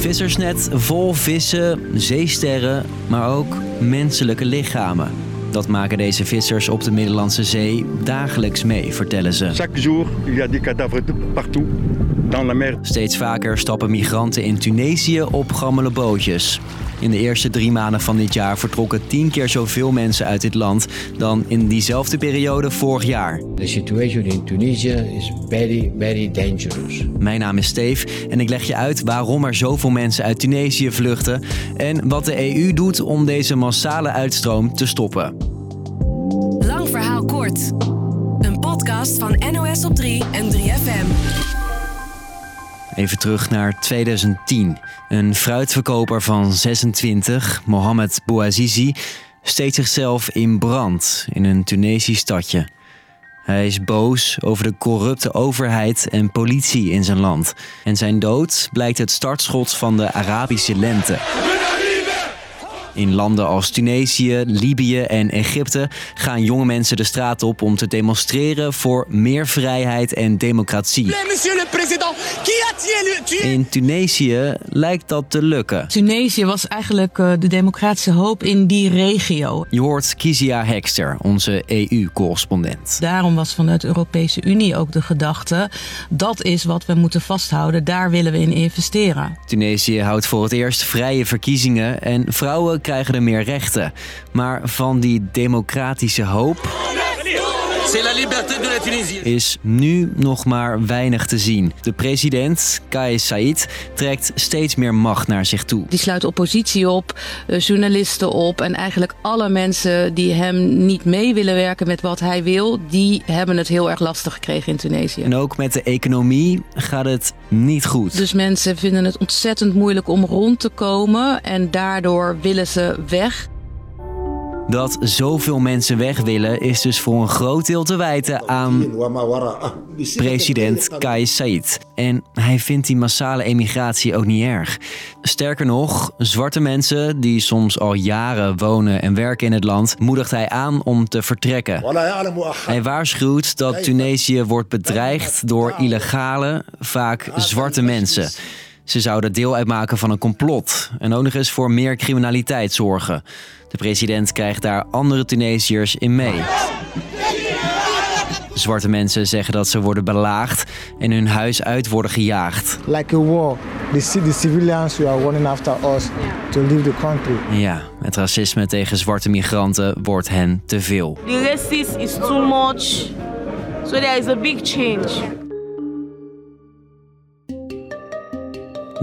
vissersnet vol vissen, zeesterren, maar ook menselijke lichamen. Dat maken deze vissers op de Middellandse Zee dagelijks mee, vertellen ze. Chaque jour, il y a des cadavres partout dans la mer. Steeds vaker stappen migranten in Tunesië op gammele bootjes. In de eerste drie maanden van dit jaar vertrokken tien keer zoveel mensen uit dit land dan in diezelfde periode vorig jaar. The situation in Tunisia is very, very dangerous. Mijn naam is Steve en ik leg je uit waarom er zoveel mensen uit Tunesië vluchten en wat de EU doet om deze massale uitstroom te stoppen. Lang verhaal kort. Een podcast van NOS op 3 en 3FM. Even terug naar 2010. Een fruitverkoper van 26, Mohamed Bouazizi, steekt zichzelf in brand in een Tunesisch stadje. Hij is boos over de corrupte overheid en politie in zijn land. En zijn dood blijkt het startschot van de Arabische lente. In landen als Tunesië, Libië en Egypte gaan jonge mensen de straat op om te demonstreren voor meer vrijheid en democratie. In Tunesië lijkt dat te lukken. Tunesië was eigenlijk eh, de democratische hoop in die regio. Je hoort Kizia Hekster, onze EU-correspondent. Daarom was vanuit de Europese Unie ook de gedachte: dat is wat we moeten vasthouden, daar willen we in investeren. Tunesië houdt voor het eerst vrije verkiezingen en vrouwen krijgen er meer rechten. Maar van die democratische hoop C'est la liberté de la Tunisie. Is nu nog maar weinig te zien. De president, Kais Saied, trekt steeds meer macht naar zich toe. Die sluit oppositie op, eh, journalisten op en eigenlijk alle mensen die hem niet mee willen werken met wat hij wil, die hebben het heel erg lastig gekregen in Tunesië. En ook met de economie gaat het niet goed. Dus mensen vinden het ontzettend moeilijk om rond te komen en daardoor willen ze weg. Dat zoveel mensen weg willen is dus voor een groot deel te wijten aan president Kais Saied. En hij vindt die massale emigratie ook niet erg. Sterker nog, zwarte mensen die soms al jaren wonen en werken in het land, moedigt hij aan om te vertrekken. Hij waarschuwt dat Tunesië wordt bedreigd door illegale, vaak zwarte mensen. Ze zouden deel uitmaken van een complot en ook nog eens voor meer criminaliteit zorgen. De president krijgt daar andere Tunesiërs in mee. Zwarte mensen zeggen dat ze worden belaagd en hun huis uit worden gejaagd. like a war. The civilians who are running after us to leave the country. Ja, het racisme tegen zwarte migranten wordt hen te veel. The racist is too much. So there is a big change.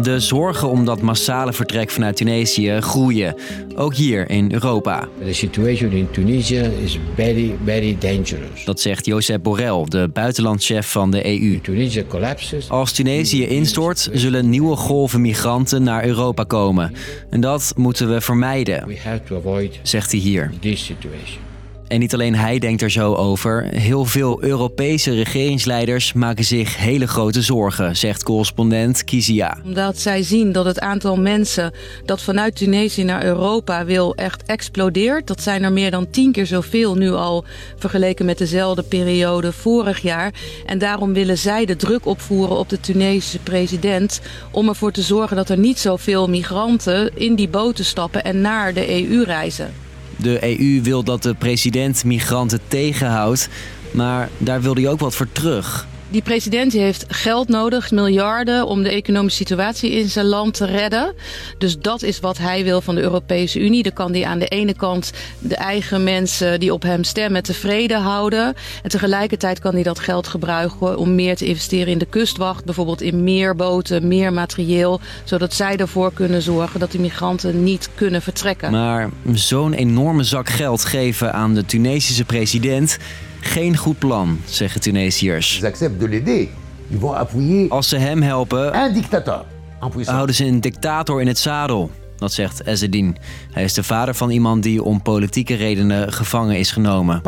De zorgen om dat massale vertrek vanuit Tunesië groeien, ook hier in Europa. The situation in Tunisia is very, very dangerous. Dat zegt Josep Borrell, de buitenlandchef van de EU. Tunisia collapses. Als Tunesië instort, zullen nieuwe golven migranten naar Europa komen. En dat moeten we vermijden, We have to avoid zegt hij hier. this situation. En niet alleen hij denkt er zo over. Heel veel Europese regeringsleiders maken zich hele grote zorgen, zegt correspondent Kizia. Omdat zij zien dat het aantal mensen dat vanuit Tunesië naar Europa wil echt explodeert. Dat zijn er meer dan tien keer zoveel nu al vergeleken met dezelfde periode vorig jaar. En daarom willen zij de druk opvoeren op de Tunesische president om ervoor te zorgen dat er niet zoveel migranten in die boten stappen en naar de EU reizen. De EU wil dat de president migranten tegenhoudt, maar daar wil hij ook wat voor terug. Die president heeft geld nodig, miljarden, om de economische situatie in zijn land te redden. Dus dat is wat hij wil van de Europese Unie. Dan kan hij aan de ene kant de eigen mensen die op hem stemmen tevreden houden. En tegelijkertijd kan hij dat geld gebruiken om meer te investeren in de kustwacht. Bijvoorbeeld in meer boten, meer materieel. Zodat zij ervoor kunnen zorgen dat de migranten niet kunnen vertrekken. Maar zo'n enorme zak geld geven aan de Tunesische president, geen goed plan, zeggen Tunesiërs. Als ze hem helpen, houden ze een dictator in het zadel. Dat zegt Ezzedine. Hij is de vader van iemand die om politieke redenen gevangen is genomen.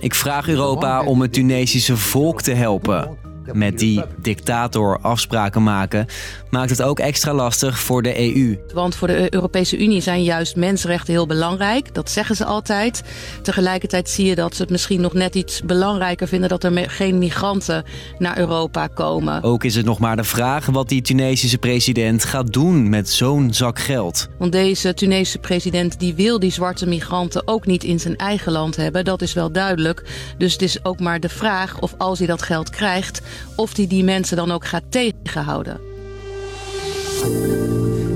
Ik vraag Europa om het Tunesische volk te helpen. Met die dictator afspraken maken, maakt het ook extra lastig voor de EU. Want voor de Europese Unie zijn juist mensenrechten heel belangrijk. Dat zeggen ze altijd. Tegelijkertijd zie je dat ze het misschien nog net iets belangrijker vinden dat er geen migranten naar Europa komen. Ook is het nog maar de vraag wat die Tunesische president gaat doen met zo'n zak geld. Want deze Tunesische president die wil die zwarte migranten ook niet in zijn eigen land hebben. Dat is wel duidelijk. Dus het is ook maar de vraag of als hij dat geld krijgt, of hij die mensen dan ook gaat tegenhouden.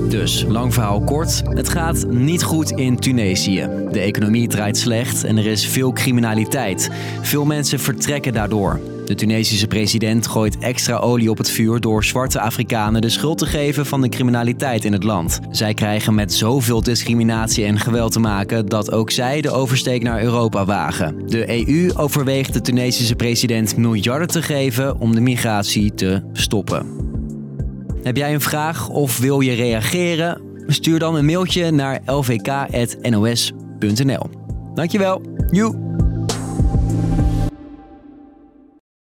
Dus, lang verhaal kort, het gaat niet goed in Tunesië. De economie draait slecht en er is veel criminaliteit. Veel mensen vertrekken daardoor. De Tunesische president gooit extra olie op het vuur door zwarte Afrikanen de schuld te geven van de criminaliteit in het land. Zij krijgen met zoveel discriminatie en geweld te maken dat ook zij de oversteek naar Europa wagen. De EU overweegt de Tunesische president miljarden te geven om de migratie te stoppen. Heb jij een vraag of wil je reageren? Stuur dan een mailtje naar lvk.nos.nl. Dankjewel. Joe.